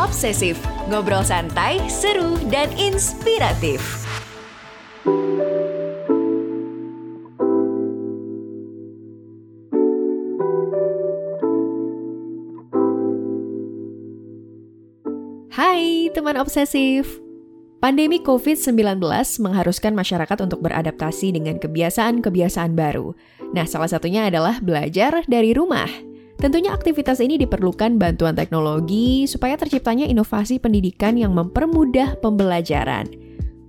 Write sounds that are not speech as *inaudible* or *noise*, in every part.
Obsesif, ngobrol santai, seru, dan inspiratif. Hai teman obsesif, Pandemi COVID-19 mengharuskan masyarakat untuk beradaptasi dengan kebiasaan-kebiasaan baru. Nah, salah satunya adalah belajar dari rumah. Tentunya aktivitas ini diperlukan bantuan teknologi supaya terciptanya inovasi pendidikan yang mempermudah pembelajaran.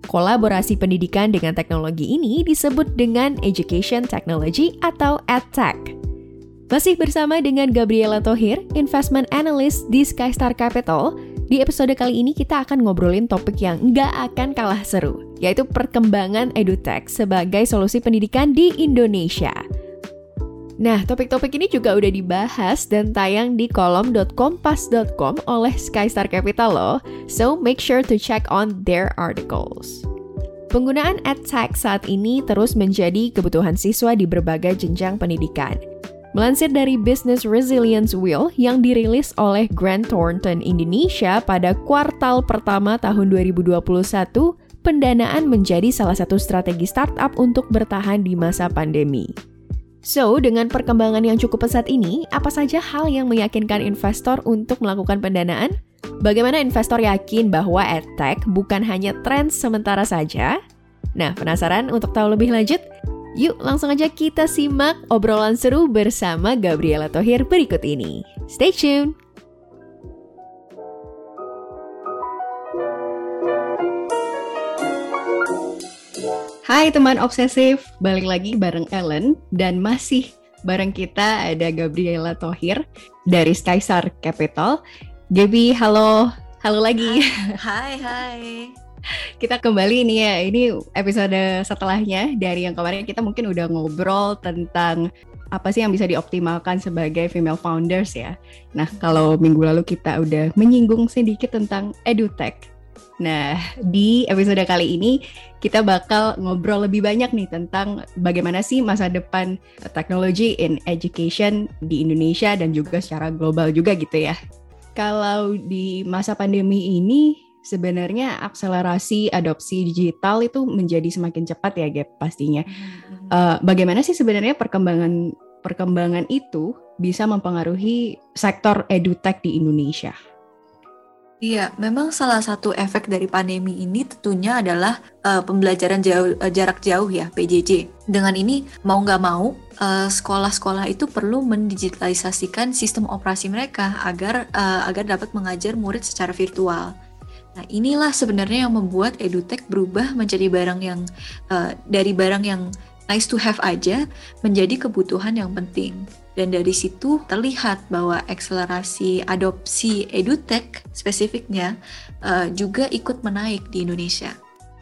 Kolaborasi pendidikan dengan teknologi ini disebut dengan Education Technology atau EdTech. Masih bersama dengan Gabriela Tohir, Investment Analyst di Skystar Capital, di episode kali ini kita akan ngobrolin topik yang nggak akan kalah seru, yaitu perkembangan edutech sebagai solusi pendidikan di Indonesia. Nah, topik-topik ini juga udah dibahas dan tayang di kolom.kompas.com oleh Skystar Capital loh, so make sure to check on their articles. Penggunaan EdTech saat ini terus menjadi kebutuhan siswa di berbagai jenjang pendidikan – Melansir dari Business Resilience Wheel yang dirilis oleh Grant Thornton Indonesia pada kuartal pertama tahun 2021, pendanaan menjadi salah satu strategi startup untuk bertahan di masa pandemi. So, dengan perkembangan yang cukup pesat ini, apa saja hal yang meyakinkan investor untuk melakukan pendanaan? Bagaimana investor yakin bahwa edtech bukan hanya tren sementara saja? Nah, penasaran untuk tahu lebih lanjut? Yuk langsung aja kita simak obrolan seru bersama Gabriela Tohir berikut ini. Stay tuned! Hai teman obsesif, balik lagi bareng Ellen dan masih bareng kita ada Gabriela Tohir dari Skystar Capital. Gabi, halo, halo lagi. *laughs* Hai, hai kita kembali nih ya. Ini episode setelahnya dari yang kemarin kita mungkin udah ngobrol tentang apa sih yang bisa dioptimalkan sebagai female founders ya. Nah, kalau minggu lalu kita udah menyinggung sedikit tentang edutech. Nah, di episode kali ini kita bakal ngobrol lebih banyak nih tentang bagaimana sih masa depan teknologi in education di Indonesia dan juga secara global juga gitu ya. Kalau di masa pandemi ini sebenarnya akselerasi adopsi digital itu menjadi semakin cepat ya Gap pastinya. Uh, bagaimana sih sebenarnya perkembangan perkembangan itu bisa mempengaruhi sektor edutech di Indonesia? Iya, memang salah satu efek dari pandemi ini tentunya adalah uh, pembelajaran jauh, uh, jarak jauh ya (PJJ). Dengan ini mau nggak mau sekolah-sekolah uh, itu perlu mendigitalisasikan sistem operasi mereka agar uh, agar dapat mengajar murid secara virtual. Nah, inilah sebenarnya yang membuat edutech berubah menjadi barang yang uh, dari barang yang nice to have aja menjadi kebutuhan yang penting. Dan dari situ terlihat bahwa akselerasi adopsi edutech spesifiknya uh, juga ikut menaik di Indonesia.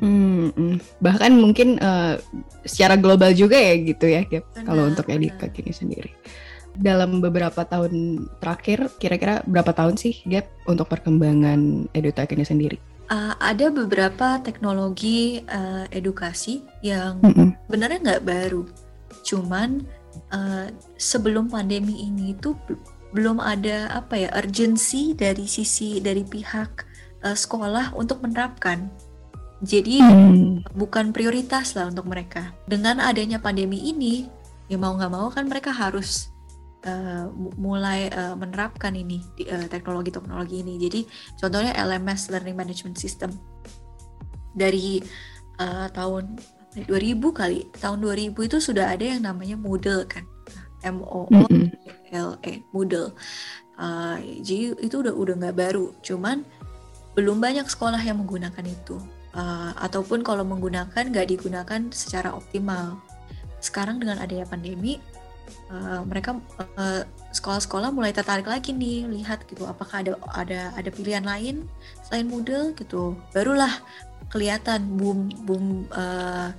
Hmm, hmm. bahkan mungkin uh, secara global juga ya gitu ya, kalau untuk edutech ini sendiri dalam beberapa tahun terakhir kira-kira berapa tahun sih gap untuk perkembangan edutech ini sendiri? Uh, ada beberapa teknologi uh, edukasi yang mm -hmm. sebenarnya nggak baru, cuman uh, sebelum pandemi ini itu belum ada apa ya urgensi dari sisi dari pihak uh, sekolah untuk menerapkan. Jadi mm. bukan prioritas lah untuk mereka. Dengan adanya pandemi ini, ya mau nggak mau kan mereka harus uh, mulai uh, menerapkan ini uh, teknologi-teknologi ini. Jadi contohnya LMS Learning Management System dari uh, tahun 2000 kali. Tahun 2000 itu sudah ada yang namanya Moodle kan? M O O L E Moodle. Uh, jadi itu udah udah nggak baru. Cuman belum banyak sekolah yang menggunakan itu. Uh, ataupun kalau menggunakan nggak digunakan secara optimal. Sekarang dengan adanya pandemi uh, mereka sekolah sekolah-sekolah mulai tertarik lagi nih lihat gitu apakah ada ada ada pilihan lain selain Moodle gitu. Barulah kelihatan boom boom uh,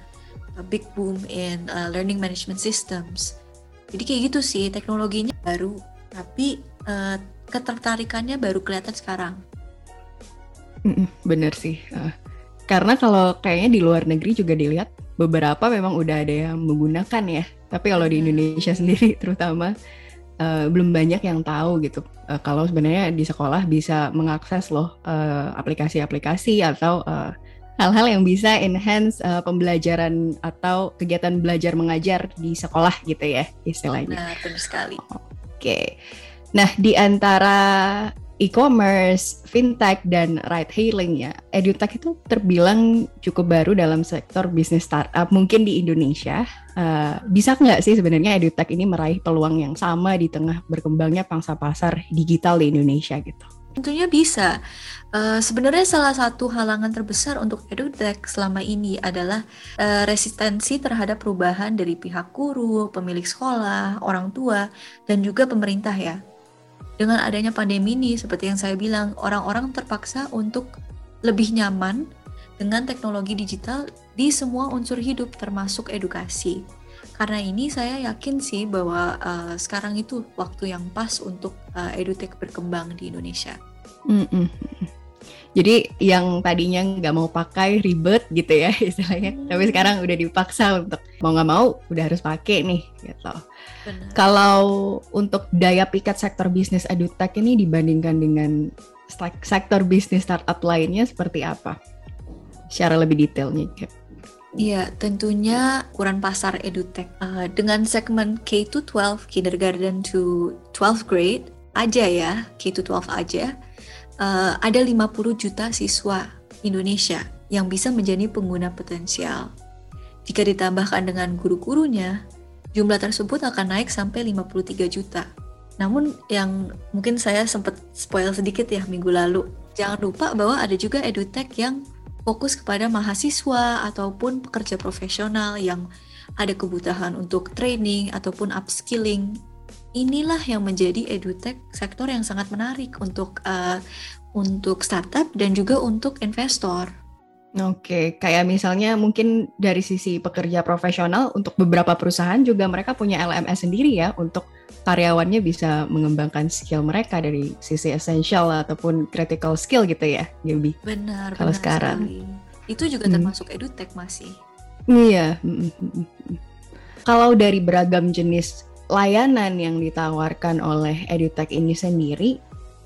big boom in uh, learning management systems. Jadi kayak gitu sih teknologinya baru tapi uh, ketertarikannya baru kelihatan sekarang. Bener sih uh, karena kalau kayaknya di luar negeri juga dilihat beberapa memang udah ada yang menggunakan ya. Tapi kalau di Indonesia sendiri *laughs* terutama uh, belum banyak yang tahu gitu. Uh, kalau sebenarnya di sekolah bisa mengakses loh aplikasi-aplikasi uh, atau uh, hal-hal yang bisa enhance uh, pembelajaran atau kegiatan belajar mengajar di sekolah gitu ya istilahnya. Nah, benar sekali. Oke. Okay. Nah, di antara e-commerce, fintech, dan ride-hailing ya, edutech itu terbilang cukup baru dalam sektor bisnis startup mungkin di Indonesia. Uh, bisa nggak sih sebenarnya edutech ini meraih peluang yang sama di tengah berkembangnya pangsa pasar digital di Indonesia gitu? Tentunya bisa. Uh, sebenarnya salah satu halangan terbesar untuk edutech selama ini adalah uh, resistensi terhadap perubahan dari pihak guru, pemilik sekolah, orang tua, dan juga pemerintah ya dengan adanya pandemi ini, seperti yang saya bilang, orang-orang terpaksa untuk lebih nyaman dengan teknologi digital di semua unsur hidup, termasuk edukasi. Karena ini saya yakin sih bahwa uh, sekarang itu waktu yang pas untuk uh, edutech berkembang di Indonesia. Mm -mm. Jadi yang tadinya nggak mau pakai ribet gitu ya *laughs* istilahnya, hmm. tapi sekarang udah dipaksa untuk mau nggak mau udah harus pakai nih gitu. Benar. Kalau untuk daya pikat sektor bisnis edutech ini dibandingkan dengan sektor bisnis startup lainnya seperti apa? Secara lebih detailnya. Iya, tentunya ukuran pasar edutech uh, dengan segmen K to 12, kindergarten to 12 grade aja ya, K to 12 aja uh, ada 50 juta siswa Indonesia yang bisa menjadi pengguna potensial. Jika ditambahkan dengan guru-gurunya, jumlah tersebut akan naik sampai 53 juta. Namun yang mungkin saya sempat spoil sedikit ya minggu lalu, jangan lupa bahwa ada juga edutech yang fokus kepada mahasiswa ataupun pekerja profesional yang ada kebutuhan untuk training ataupun upskilling inilah yang menjadi edutech sektor yang sangat menarik untuk uh, untuk startup dan juga untuk investor. Oke, kayak misalnya mungkin dari sisi pekerja profesional untuk beberapa perusahaan juga mereka punya LMS sendiri ya untuk karyawannya bisa mengembangkan skill mereka dari sisi essential ataupun critical skill gitu ya, Gaby. Benar. Kalau sekarang sekali. itu juga hmm. termasuk edutech masih. Iya. Hmm, hmm, Kalau dari beragam jenis layanan yang ditawarkan oleh edutech ini sendiri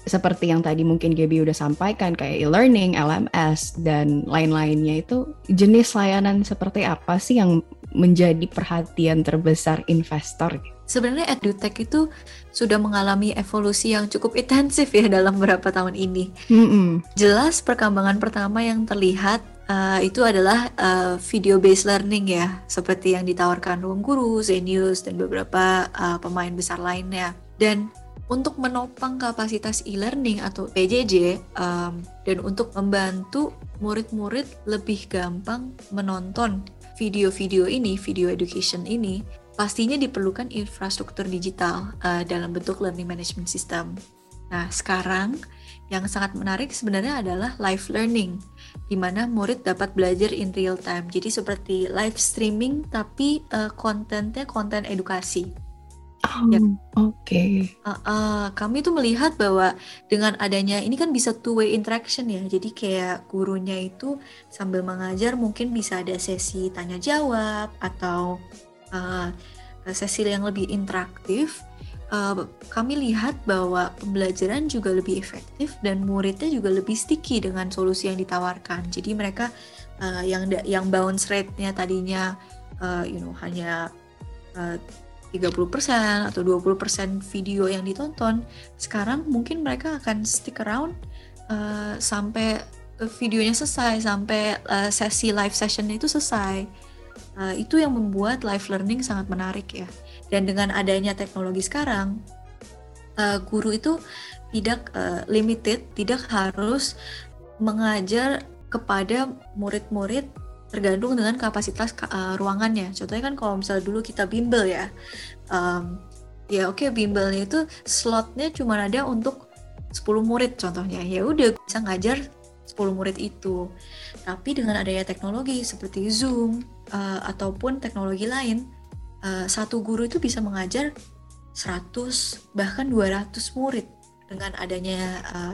seperti yang tadi mungkin Gaby udah sampaikan kayak e-learning, LMS dan lain-lainnya itu jenis layanan seperti apa sih yang menjadi perhatian terbesar investor? Sebenarnya edutech itu sudah mengalami evolusi yang cukup intensif ya dalam beberapa tahun ini. Mm -hmm. Jelas perkembangan pertama yang terlihat uh, itu adalah uh, video based learning ya, seperti yang ditawarkan Ruang Guru, Zenius dan beberapa uh, pemain besar lainnya. Dan untuk menopang kapasitas e-learning atau PJJ um, dan untuk membantu murid-murid lebih gampang menonton video-video ini, video education ini, pastinya diperlukan infrastruktur digital uh, dalam bentuk learning management system. Nah, sekarang yang sangat menarik sebenarnya adalah live learning, di mana murid dapat belajar in real time. Jadi seperti live streaming, tapi uh, kontennya konten edukasi. Oh, ya. oke. Okay. Uh, uh, kami tuh melihat bahwa dengan adanya ini kan bisa two way interaction ya. Jadi kayak gurunya itu sambil mengajar mungkin bisa ada sesi tanya jawab atau uh, sesi yang lebih interaktif uh, kami lihat bahwa pembelajaran juga lebih efektif dan muridnya juga lebih sticky dengan solusi yang ditawarkan. Jadi mereka uh, yang yang bounce rate-nya tadinya uh, you know hanya uh, 30% atau 20% video yang ditonton, sekarang mungkin mereka akan stick around uh, sampai videonya selesai, sampai uh, sesi live session itu selesai. Uh, itu yang membuat live learning sangat menarik ya. Dan dengan adanya teknologi sekarang, uh, guru itu tidak uh, limited, tidak harus mengajar kepada murid-murid tergantung dengan kapasitas uh, ruangannya. Contohnya kan kalau misalnya dulu kita bimbel ya, um, ya oke okay, bimbelnya itu slotnya cuma ada untuk 10 murid contohnya. Ya udah bisa ngajar 10 murid itu. Tapi dengan adanya teknologi seperti Zoom uh, ataupun teknologi lain, uh, satu guru itu bisa mengajar 100 bahkan 200 murid dengan adanya uh,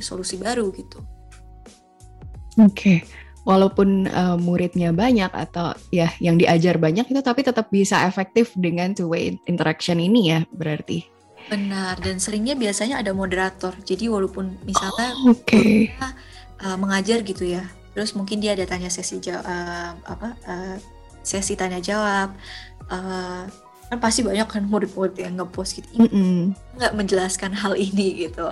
solusi baru gitu. Oke, okay. Walaupun uh, muridnya banyak atau ya yang diajar banyak itu tapi tetap bisa efektif dengan two way interaction ini ya berarti. Benar, dan seringnya biasanya ada moderator. Jadi walaupun misalnya oh, okay. uh, mengajar gitu ya, terus mungkin dia ada tanya sesi jawab, uh, apa uh, sesi tanya jawab. Uh, kan pasti banyak kan murid-murid yang ngepost gitu mm -mm. nggak menjelaskan hal ini gitu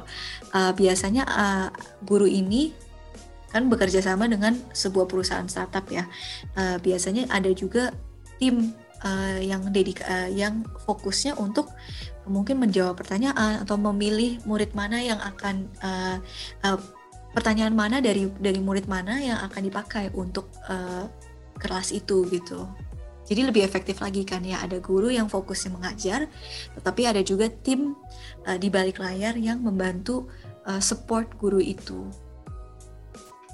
uh, biasanya uh, guru ini kan bekerja sama dengan sebuah perusahaan startup ya uh, biasanya ada juga tim uh, yang dedik uh, yang fokusnya untuk mungkin menjawab pertanyaan atau memilih murid mana yang akan uh, uh, pertanyaan mana dari dari murid mana yang akan dipakai untuk uh, kelas itu gitu. Jadi lebih efektif lagi kan ya ada guru yang fokusnya mengajar, tetapi ada juga tim uh, di balik layar yang membantu uh, support guru itu.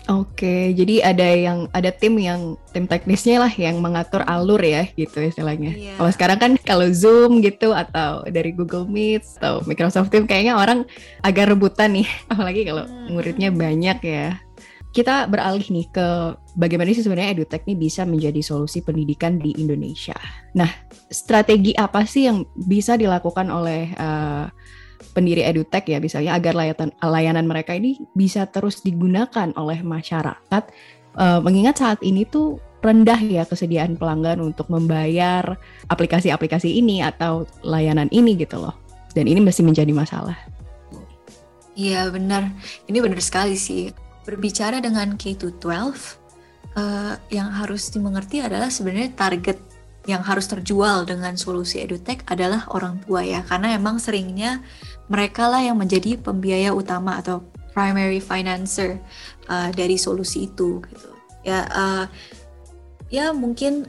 Oke, jadi ada yang ada tim yang tim teknisnya lah yang mengatur alur ya gitu istilahnya. Yeah. Kalau sekarang kan kalau Zoom gitu atau dari Google Meet atau Microsoft Teams kayaknya orang agak rebutan nih, *laughs* apalagi kalau hmm. muridnya banyak ya. Kita beralih nih ke bagaimana sih sebenarnya edutech ini bisa menjadi solusi pendidikan di Indonesia. Nah, strategi apa sih yang bisa dilakukan oleh uh, pendiri edutech ya misalnya agar layanan layanan mereka ini bisa terus digunakan oleh masyarakat. Uh, mengingat saat ini tuh rendah ya kesediaan pelanggan untuk membayar aplikasi-aplikasi ini atau layanan ini gitu loh. Dan ini masih menjadi masalah. Iya benar, ini benar sekali sih. Berbicara dengan K-12, uh, eh, yang harus dimengerti adalah sebenarnya target yang harus terjual dengan solusi edutech adalah orang tua ya, karena emang seringnya mereka lah yang menjadi pembiaya utama atau primary financer uh, dari solusi itu gitu. Ya, uh, ya mungkin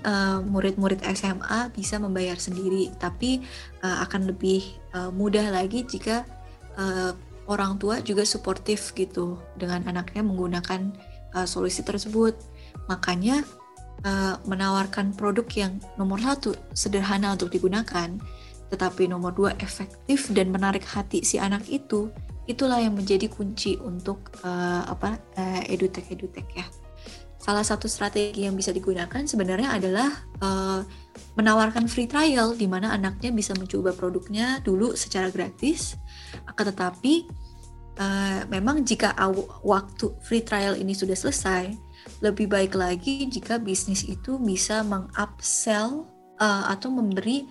murid-murid uh, SMA bisa membayar sendiri, tapi uh, akan lebih uh, mudah lagi jika uh, orang tua juga suportif gitu dengan anaknya menggunakan uh, solusi tersebut. Makanya uh, menawarkan produk yang nomor satu sederhana untuk digunakan, tetapi nomor dua efektif dan menarik hati si anak itu, itulah yang menjadi kunci untuk uh, apa uh, edutech edutech ya. Salah satu strategi yang bisa digunakan sebenarnya adalah uh, menawarkan free trial di mana anaknya bisa mencoba produknya dulu secara gratis. Akan tetapi uh, memang jika waktu free trial ini sudah selesai, lebih baik lagi jika bisnis itu bisa mengupsell uh, atau memberi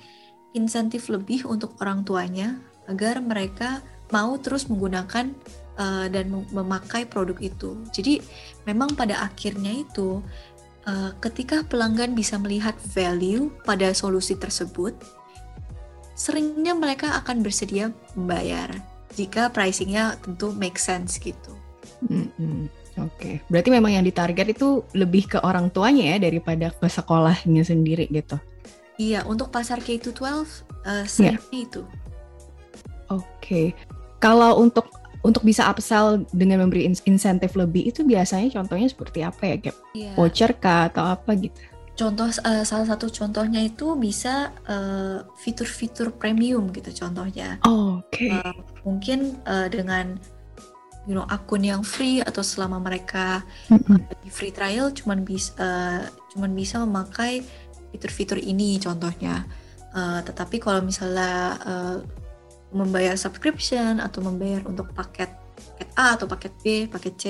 insentif lebih untuk orang tuanya agar mereka mau terus menggunakan uh, dan memakai produk itu. Jadi memang pada akhirnya itu uh, ketika pelanggan bisa melihat value pada solusi tersebut, seringnya mereka akan bersedia membayar jika pricingnya tentu make sense gitu. Mm -hmm. Oke, okay. berarti memang yang ditarget itu lebih ke orang tuanya ya daripada ke sekolahnya sendiri gitu. Iya, untuk pasar K-12 uh, yeah. itu. Oke, okay. kalau untuk untuk bisa upsell dengan memberi insentif lebih itu biasanya contohnya seperti apa ya, Gap? Yeah. Voucher kah atau apa gitu? Contoh uh, salah satu contohnya itu bisa uh, fitur-fitur premium gitu contohnya. Oh, Oke. Okay. Uh, mungkin uh, dengan you know akun yang free atau selama mereka uh, di free trial cuman bisa uh, cuman bisa memakai fitur-fitur ini contohnya. Uh, tetapi kalau misalnya uh, membayar subscription atau membayar untuk paket paket A atau paket B, paket C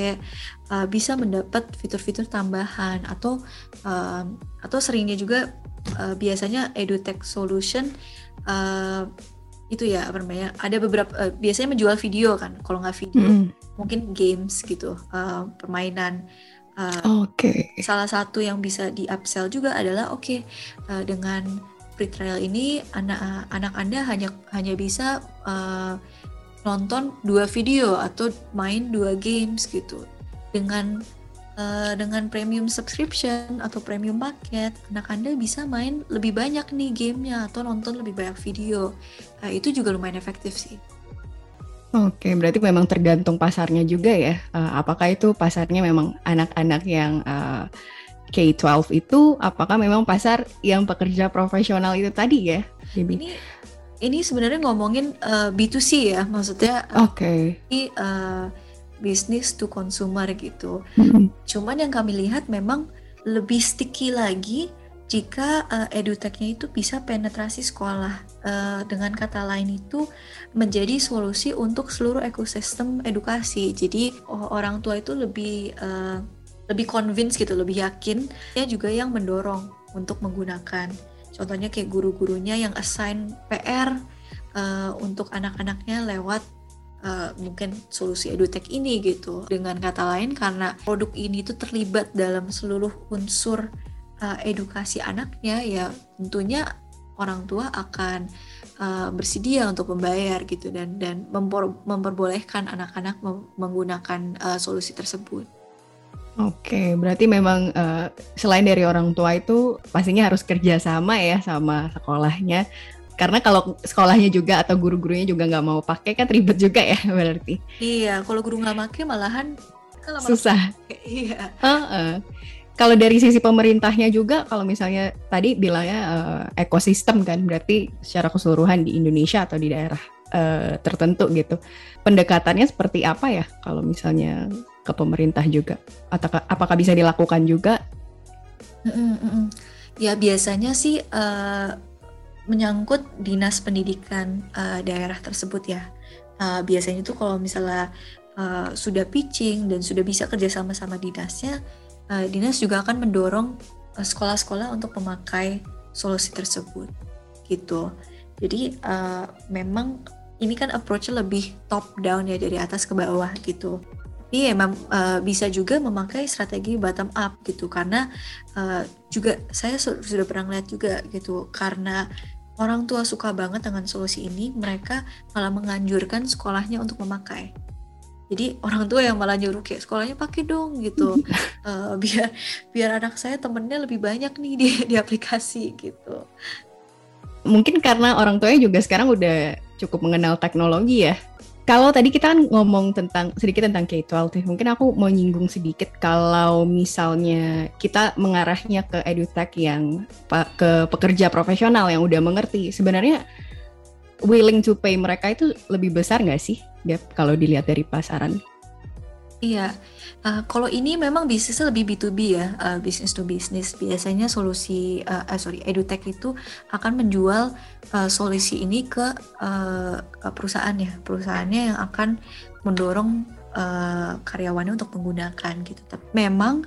uh, bisa mendapat fitur-fitur tambahan atau uh, atau seringnya juga uh, biasanya edutech solution uh, itu ya apa namanya ada beberapa uh, biasanya menjual video kan kalau nggak video mm. mungkin games gitu uh, permainan uh, oke okay. salah satu yang bisa di upsell juga adalah oke okay, uh, dengan free trial ini anak anak anda hanya hanya bisa uh, nonton dua video atau main dua games gitu dengan uh, dengan premium subscription atau premium paket anak anda bisa main lebih banyak nih gamenya atau nonton lebih banyak video uh, itu juga lumayan efektif sih Oke, berarti memang tergantung pasarnya juga ya. Uh, apakah itu pasarnya memang anak-anak yang uh, K-12 itu, apakah memang pasar yang pekerja profesional itu tadi ya? Jadi, ini ini sebenarnya ngomongin uh, eh, B2C ya, maksudnya Oke. Okay. Uh, bisnis to consumer gitu. Mm-hmm. Cuman yang kami lihat memang lebih sticky lagi jika uh, edutechnya itu bisa penetrasi sekolah. Uh, dengan kata lain itu menjadi solusi untuk seluruh ekosistem edukasi. Jadi orang tua itu lebih uh, lebih convince gitu, lebih yakin. Ya juga yang mendorong untuk menggunakan. Contohnya kayak guru-gurunya yang assign PR uh, untuk anak-anaknya lewat uh, mungkin solusi edutech ini gitu. Dengan kata lain karena produk ini itu terlibat dalam seluruh unsur uh, edukasi anaknya ya tentunya orang tua akan uh, bersedia untuk membayar gitu dan dan memper, memperbolehkan anak-anak menggunakan uh, solusi tersebut. Oke, berarti memang uh, selain dari orang tua itu pastinya harus kerjasama ya sama sekolahnya. Karena kalau sekolahnya juga atau guru-gurunya juga nggak mau pakai kan ribet juga ya berarti. Iya, kalau guru nggak pakai malahan kan susah. *laughs* Iya. Uh -uh kalau dari sisi pemerintahnya juga kalau misalnya tadi bilangnya uh, ekosistem kan berarti secara keseluruhan di Indonesia atau di daerah uh, tertentu gitu pendekatannya seperti apa ya kalau misalnya ke pemerintah juga atau apakah bisa dilakukan juga mm -mm. ya biasanya sih uh, menyangkut dinas pendidikan uh, daerah tersebut ya. Uh, biasanya itu kalau misalnya uh, sudah pitching dan sudah bisa kerjasama sama dinasnya uh, dinas juga akan mendorong sekolah sekolah-sekolah untuk memakai solusi tersebut gitu. Jadi uh, memang ini kan approach lebih top down ya dari atas ke bawah gitu. Tapi emang uh, bisa juga memakai strategi bottom up gitu. Karena uh, juga saya su sudah pernah lihat juga gitu. Karena orang tua suka banget dengan solusi ini mereka malah menganjurkan sekolahnya untuk memakai. Jadi orang tua yang malah nyuruh kayak sekolahnya pakai dong gitu. Uh, *laughs* biar biar anak saya temennya lebih banyak nih di di aplikasi gitu. Mungkin karena orang tuanya juga sekarang udah cukup mengenal teknologi ya kalau tadi kita kan ngomong tentang sedikit tentang K-12 mungkin aku mau nyinggung sedikit kalau misalnya kita mengarahnya ke edutech yang ke pekerja profesional yang udah mengerti sebenarnya willing to pay mereka itu lebih besar nggak sih Dep, kalau dilihat dari pasaran? Iya, uh, kalau ini memang bisnisnya lebih B2B ya, uh, business to business. Biasanya solusi, uh, uh, sorry, edutech itu akan menjual uh, solusi ini ke, uh, perusahaannya, perusahaannya yang akan mendorong uh, karyawannya untuk menggunakan gitu. Tapi memang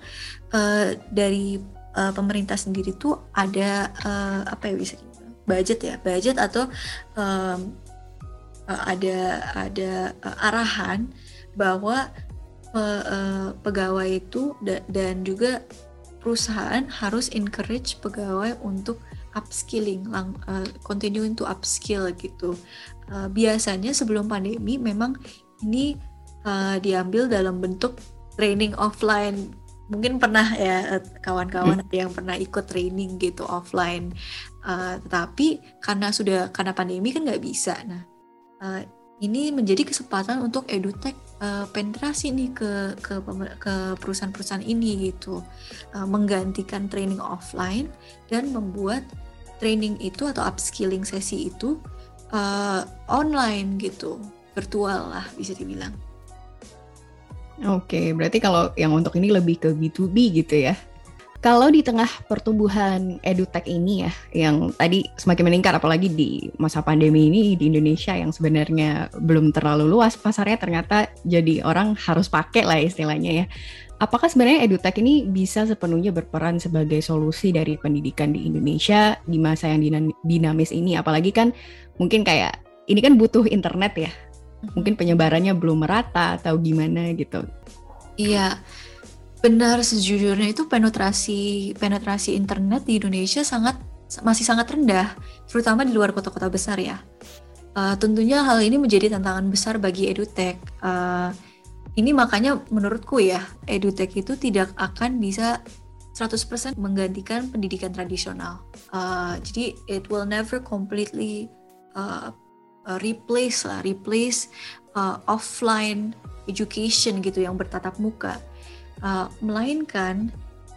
uh, dari uh, pemerintah sendiri tuh ada uh, apa ya bisa budget ya budget atau um, ada ada uh, arahan bahwa uh, uh, pegawai itu da dan juga perusahaan harus encourage pegawai untuk upskilling, lang, uh, continuing to upskill gitu. Uh, biasanya sebelum pandemi memang ini uh, diambil dalam bentuk training offline mungkin pernah ya kawan-kawan hmm. yang pernah ikut training gitu offline uh, tetapi karena sudah karena pandemi kan nggak bisa nah uh, ini menjadi kesempatan untuk edutech uh, penetrasi nih ke ke ke perusahaan-perusahaan ini gitu. Uh, menggantikan training offline dan membuat training itu atau upskilling sesi itu uh, online gitu. Virtual lah bisa dibilang. Oke, berarti kalau yang untuk ini lebih ke B2B gitu ya. Kalau di tengah pertumbuhan edutech ini ya, yang tadi semakin meningkat, apalagi di masa pandemi ini di Indonesia yang sebenarnya belum terlalu luas pasarnya, ternyata jadi orang harus pakai lah istilahnya ya. Apakah sebenarnya edutech ini bisa sepenuhnya berperan sebagai solusi dari pendidikan di Indonesia di masa yang dinamis ini? Apalagi kan mungkin kayak ini kan butuh internet ya, mungkin penyebarannya belum merata atau gimana gitu. Iya, benar sejujurnya itu penetrasi penetrasi internet di Indonesia sangat masih sangat rendah, terutama di luar kota-kota besar ya. Uh, tentunya hal ini menjadi tantangan besar bagi edutech. Uh, ini makanya menurutku ya, edutech itu tidak akan bisa 100% menggantikan pendidikan tradisional. Uh, jadi it will never completely uh, replace lah, replace uh, offline education gitu yang bertatap muka. Uh, melainkan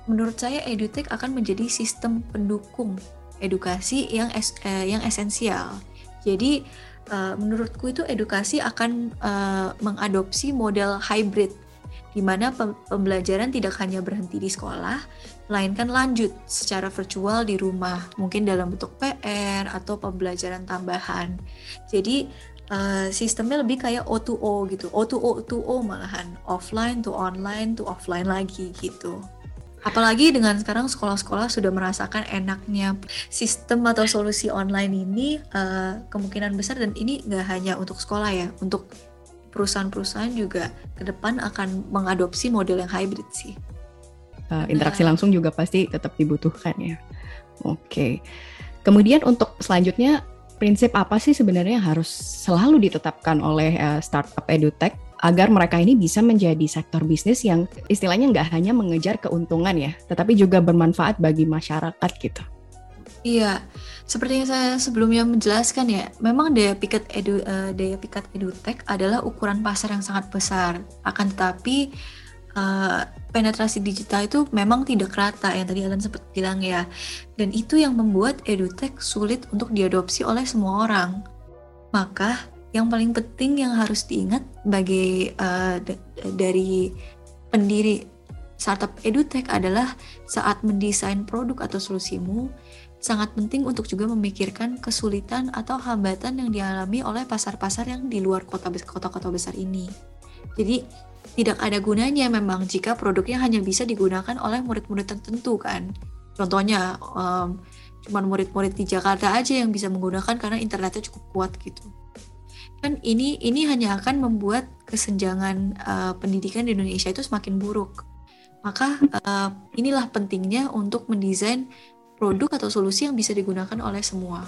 menurut saya edutech akan menjadi sistem pendukung edukasi yang es, eh, yang esensial. Jadi uh, menurutku itu edukasi akan uh, mengadopsi model hybrid di mana pembelajaran tidak hanya berhenti di sekolah, melainkan lanjut secara virtual di rumah, mungkin dalam bentuk PR atau pembelajaran tambahan. Jadi uh, sistemnya lebih kayak O2O gitu, O2O O2O malahan, offline to online to offline lagi gitu. Apalagi dengan sekarang sekolah-sekolah sudah merasakan enaknya sistem atau solusi online ini uh, kemungkinan besar dan ini nggak hanya untuk sekolah ya, untuk perusahaan-perusahaan juga ke depan akan mengadopsi model yang hybrid sih. Uh, interaksi langsung juga pasti tetap dibutuhkan ya. Oke. Okay. Kemudian untuk selanjutnya prinsip apa sih sebenarnya yang harus selalu ditetapkan oleh uh, startup edutech agar mereka ini bisa menjadi sektor bisnis yang istilahnya nggak hanya mengejar keuntungan ya, tetapi juga bermanfaat bagi masyarakat gitu. Iya, seperti yang saya sebelumnya menjelaskan ya, memang daya pikat edu uh, daya pikat edutech adalah ukuran pasar yang sangat besar. Akan tetapi uh, penetrasi digital itu memang tidak rata yang tadi Alan sempat bilang ya, dan itu yang membuat edutech sulit untuk diadopsi oleh semua orang. Maka yang paling penting yang harus diingat bagi uh, dari pendiri startup edutech adalah saat mendesain produk atau solusimu sangat penting untuk juga memikirkan kesulitan atau hambatan yang dialami oleh pasar-pasar yang di luar kota kota-kota besar ini. Jadi tidak ada gunanya memang jika produknya hanya bisa digunakan oleh murid-murid tertentu kan. Contohnya um, cuma murid-murid di Jakarta aja yang bisa menggunakan karena internetnya cukup kuat gitu kan ini ini hanya akan membuat kesenjangan uh, pendidikan di Indonesia itu semakin buruk. Maka uh, inilah pentingnya untuk mendesain produk atau solusi yang bisa digunakan oleh semua.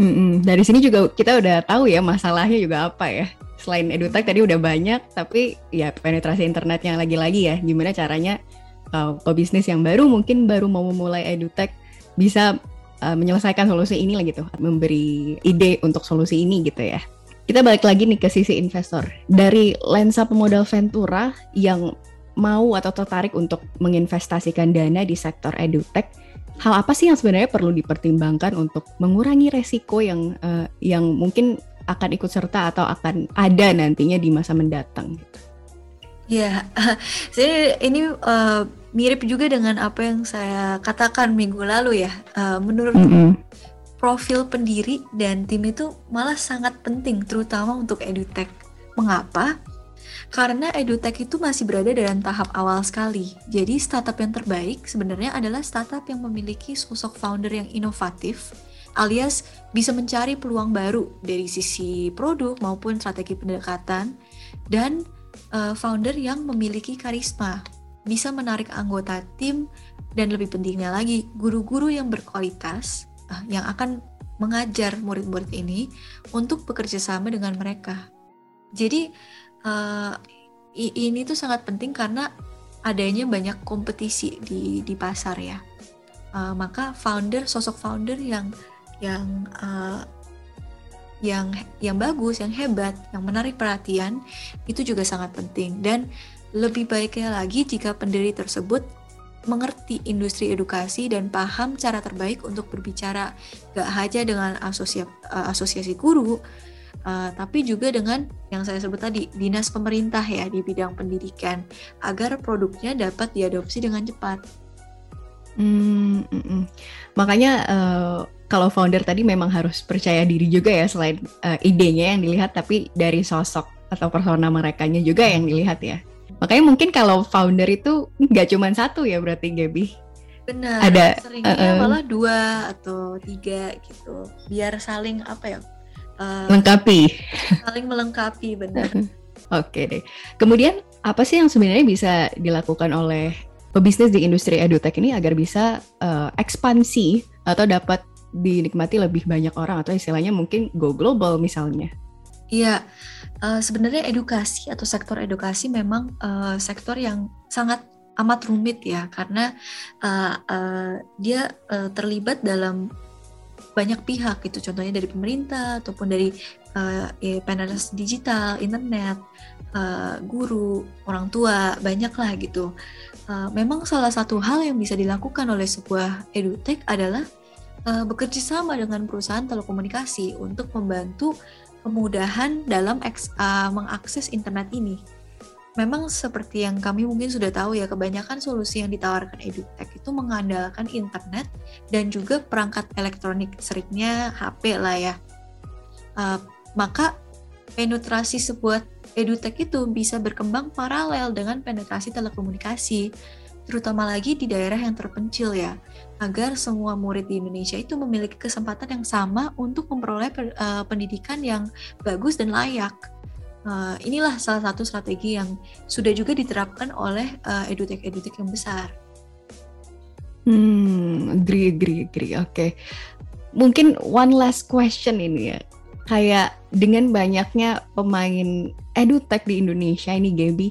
Mm-mm. Dari sini juga kita udah tahu ya masalahnya juga apa ya. Selain edutech tadi udah banyak, tapi ya penetrasi internetnya lagi-lagi ya. Gimana caranya uh, pebisnis yang baru mungkin baru mau memulai edutech bisa uh, menyelesaikan solusi ini lah gitu, memberi ide untuk solusi ini gitu ya. Kita balik lagi nih ke sisi investor. Dari lensa pemodal Ventura yang mau atau tertarik untuk menginvestasikan dana di sektor edutech, hal apa sih yang sebenarnya perlu dipertimbangkan untuk mengurangi resiko yang uh, yang mungkin akan ikut serta atau akan ada nantinya di masa mendatang gitu? Ya, *laughs* saya ini uh, mirip juga dengan apa yang saya katakan minggu lalu ya. Uh, menurut mm -hmm. profil pendiri dan tim itu malah sangat penting, terutama untuk edutech. Mengapa? Karena edutech itu masih berada dalam tahap awal sekali. Jadi startup yang terbaik sebenarnya adalah startup yang memiliki sosok founder yang inovatif, alias bisa mencari peluang baru dari sisi produk maupun strategi pendekatan, dan uh, founder yang memiliki karisma bisa menarik anggota tim dan lebih pentingnya lagi guru-guru yang berkualitas uh, yang akan mengajar murid-murid ini untuk bekerja sama dengan mereka. Jadi uh, ini tuh sangat penting karena adanya banyak kompetisi di di pasar ya. Uh, maka founder sosok founder yang yang uh, yang yang bagus, yang hebat, yang menarik perhatian itu juga sangat penting dan lebih baiknya lagi jika pendiri tersebut mengerti industri edukasi dan paham cara terbaik untuk berbicara gak hanya dengan asosia, uh, asosiasi guru, uh, tapi juga dengan yang saya sebut tadi dinas pemerintah ya di bidang pendidikan agar produknya dapat diadopsi dengan cepat. Hmm, mm -mm. makanya uh, kalau founder tadi memang harus percaya diri juga ya selain uh, idenya yang dilihat, tapi dari sosok atau persona mereka juga yang dilihat ya. Makanya mungkin kalau founder itu nggak cuma satu ya berarti Gaby. Benar. Ada seringnya uh, malah dua atau tiga gitu. Biar saling apa ya? Uh, lengkapi. Saling melengkapi benar. *laughs* Oke deh. Kemudian apa sih yang sebenarnya bisa dilakukan oleh pebisnis di industri edutech ini agar bisa uh, ekspansi atau dapat dinikmati lebih banyak orang atau istilahnya mungkin go global misalnya? Iya, uh, sebenarnya edukasi atau sektor edukasi memang uh, sektor yang sangat amat rumit ya karena uh, uh, dia uh, terlibat dalam banyak pihak gitu contohnya dari pemerintah ataupun dari uh, ya, penetrasi digital, internet, uh, guru, orang tua, banyak lah gitu. Uh, memang salah satu hal yang bisa dilakukan oleh sebuah edutech adalah uh, bekerja sama dengan perusahaan telekomunikasi untuk membantu kemudahan dalam uh, mengakses internet ini. memang seperti yang kami mungkin sudah tahu ya, kebanyakan solusi yang ditawarkan edutech itu mengandalkan internet dan juga perangkat elektronik, seringnya HP lah ya. Uh, maka penetrasi sebuah edutech itu bisa berkembang paralel dengan penetrasi telekomunikasi, terutama lagi di daerah yang terpencil ya, agar semua murid di Indonesia itu memiliki kesempatan yang sama untuk memperoleh uh, pendidikan yang bagus dan layak Uh, inilah salah satu strategi yang sudah juga diterapkan oleh uh, edutech-edutech yang besar. Hmm, agree, agree, agree. Oke. Okay. Mungkin one last question ini ya. Kayak dengan banyaknya pemain edutech di Indonesia ini Gaby,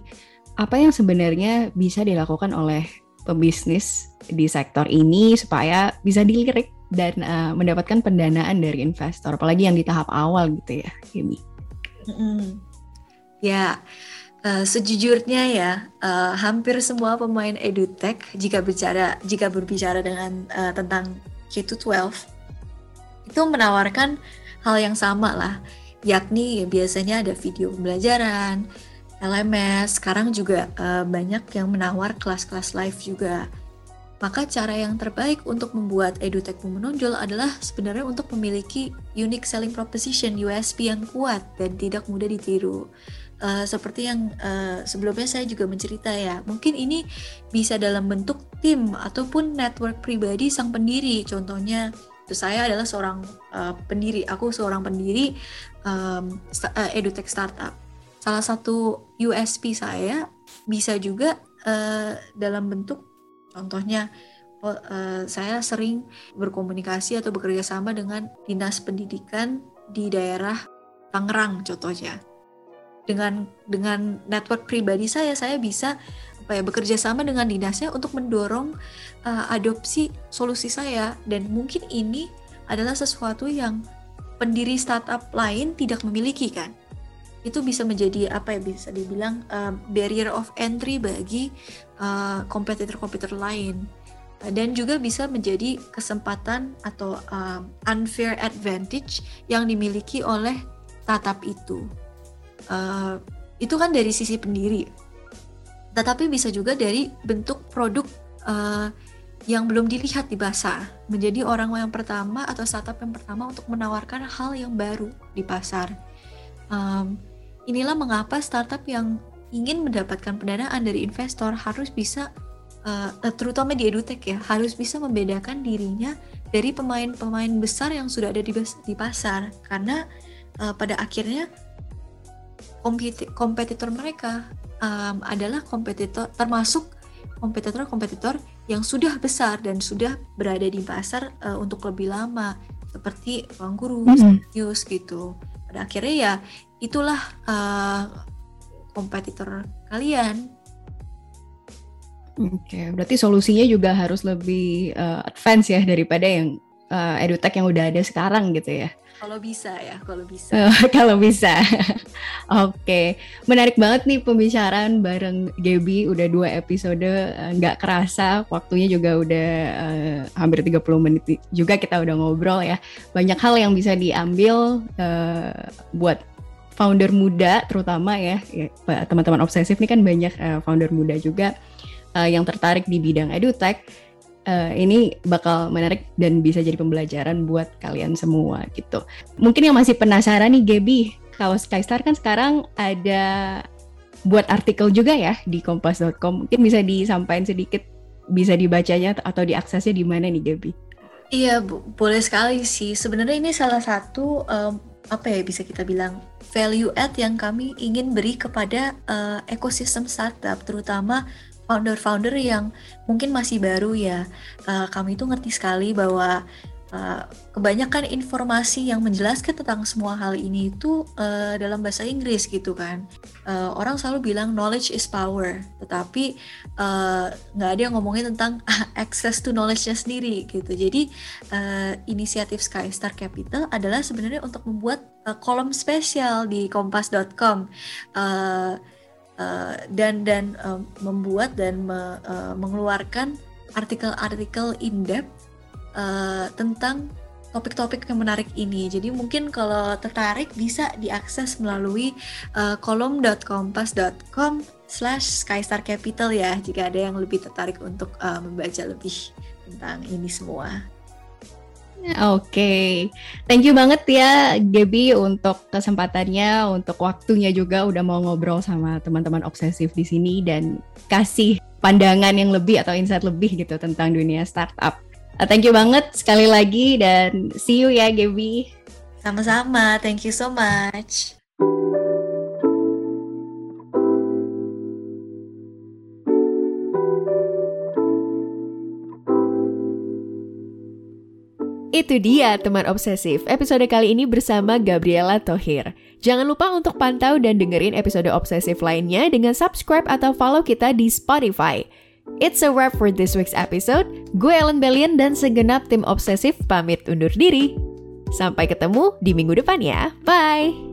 apa yang sebenarnya bisa dilakukan oleh pebisnis di sektor ini supaya bisa dilirik dan uh, mendapatkan pendanaan dari investor, apalagi yang di tahap awal gitu ya, Gaby? Mm. Ya, uh, sejujurnya ya, uh, hampir semua pemain edutech jika bicara jika berbicara dengan uh, tentang K-12 itu menawarkan hal yang sama lah, yakni ya, biasanya ada video pembelajaran, LMS, sekarang juga uh, banyak yang menawar kelas-kelas live juga. Maka cara yang terbaik untuk membuat edutech menonjol adalah sebenarnya untuk memiliki unique selling proposition USP yang kuat dan tidak mudah ditiru. Uh, seperti yang uh, sebelumnya saya juga mencerita ya, mungkin ini bisa dalam bentuk tim ataupun network pribadi sang pendiri. Contohnya, itu saya adalah seorang uh, pendiri, aku seorang pendiri um, uh, edutech startup. Salah satu USP saya bisa juga uh, dalam bentuk, contohnya uh, saya sering berkomunikasi atau bekerja sama dengan dinas pendidikan di daerah Tangerang contohnya dengan dengan network pribadi saya saya bisa apa ya bekerja sama dengan dinasnya untuk mendorong uh, adopsi solusi saya. Dan mungkin ini adalah sesuatu yang pendiri startup lain tidak memiliki kan? Itu bisa menjadi apa ya bisa dibilang uh, barrier of entry bagi uh, kompetitor-kompetitor lain. Dan juga bisa menjadi kesempatan atau uh, unfair advantage yang dimiliki oleh startup itu. Uh, itu kan dari sisi pendiri tetapi bisa juga dari bentuk produk uh, yang belum dilihat di pasar menjadi orang yang pertama atau startup yang pertama untuk menawarkan hal yang baru di pasar. Um, inilah mengapa startup yang ingin mendapatkan pendanaan dari investor harus bisa uh, terutama di edutech ya harus bisa membedakan dirinya dari pemain-pemain besar yang sudah ada di, di pasar. Karena uh, pada akhirnya kompetitor mereka um, adalah kompetitor termasuk kompetitor-kompetitor yang sudah besar dan sudah berada di pasar uh, untuk lebih lama seperti Ruang Guru, mm -hmm. News gitu. Pada akhirnya ya itulah uh, kompetitor kalian. Oke, okay, berarti solusinya juga harus lebih uh, advance ya daripada yang uh, edutech yang udah ada sekarang gitu ya. Kalau bisa ya, kalau bisa. *laughs* kalau bisa. Oke, okay. menarik banget nih pembicaraan bareng Gaby. Udah dua episode, eh, nggak kerasa. Waktunya juga udah uh, hampir 30 menit juga kita udah ngobrol ya. Banyak hal yang bisa diambil uh, buat founder muda terutama ya. ya teman-teman obsesif nih kan banyak uh, founder muda juga uh, yang tertarik di bidang edutech uh, ini bakal menarik dan bisa jadi pembelajaran buat kalian semua gitu. Mungkin yang masih penasaran nih Gaby, kalau Skystar kan sekarang ada buat artikel juga ya di kompas.com. Mungkin bisa disampaikan sedikit bisa dibacanya atau diaksesnya di mana nih Gaby? Iya, bu, boleh sekali sih. Sebenarnya ini salah satu um, apa ya bisa kita bilang value add yang kami ingin beri kepada uh, ekosistem startup terutama founder-founder yang mungkin masih baru ya, uh, kami itu ngerti sekali bahwa uh, kebanyakan informasi yang menjelaskan tentang semua hal ini itu uh, dalam bahasa Inggris gitu kan. Uh, orang selalu bilang knowledge is power, tetapi nggak uh, ada yang ngomongin tentang *laughs* access to knowledge-nya sendiri gitu. Jadi uh, inisiatif Skystar Capital adalah sebenarnya untuk membuat uh, kolom spesial di kompas.com. Uh, uh, dan dan uh, membuat dan me, uh, mengeluarkan artikel-artikel in depth uh, tentang topik-topik yang menarik ini. Jadi mungkin kalau tertarik bisa diakses melalui uh, kolom.kompas.com slash skystar capital ya jika ada yang lebih tertarik untuk uh, membaca lebih tentang ini semua. Oke, okay. thank you banget ya Gaby untuk kesempatannya, untuk waktunya juga udah mau ngobrol sama teman-teman obsesif di sini dan kasih pandangan yang lebih atau insight lebih gitu tentang dunia startup. Uh, thank you banget sekali lagi dan see you ya Gaby. Sama-sama, thank you so much. Itu dia teman obsesif, episode kali ini bersama Gabriela Tohir. Jangan lupa untuk pantau dan dengerin episode obsesif lainnya dengan subscribe atau follow kita di Spotify. It's a wrap for this week's episode. Gue Ellen Bellion dan segenap tim obsesif pamit undur diri. Sampai ketemu di minggu depan ya. Bye!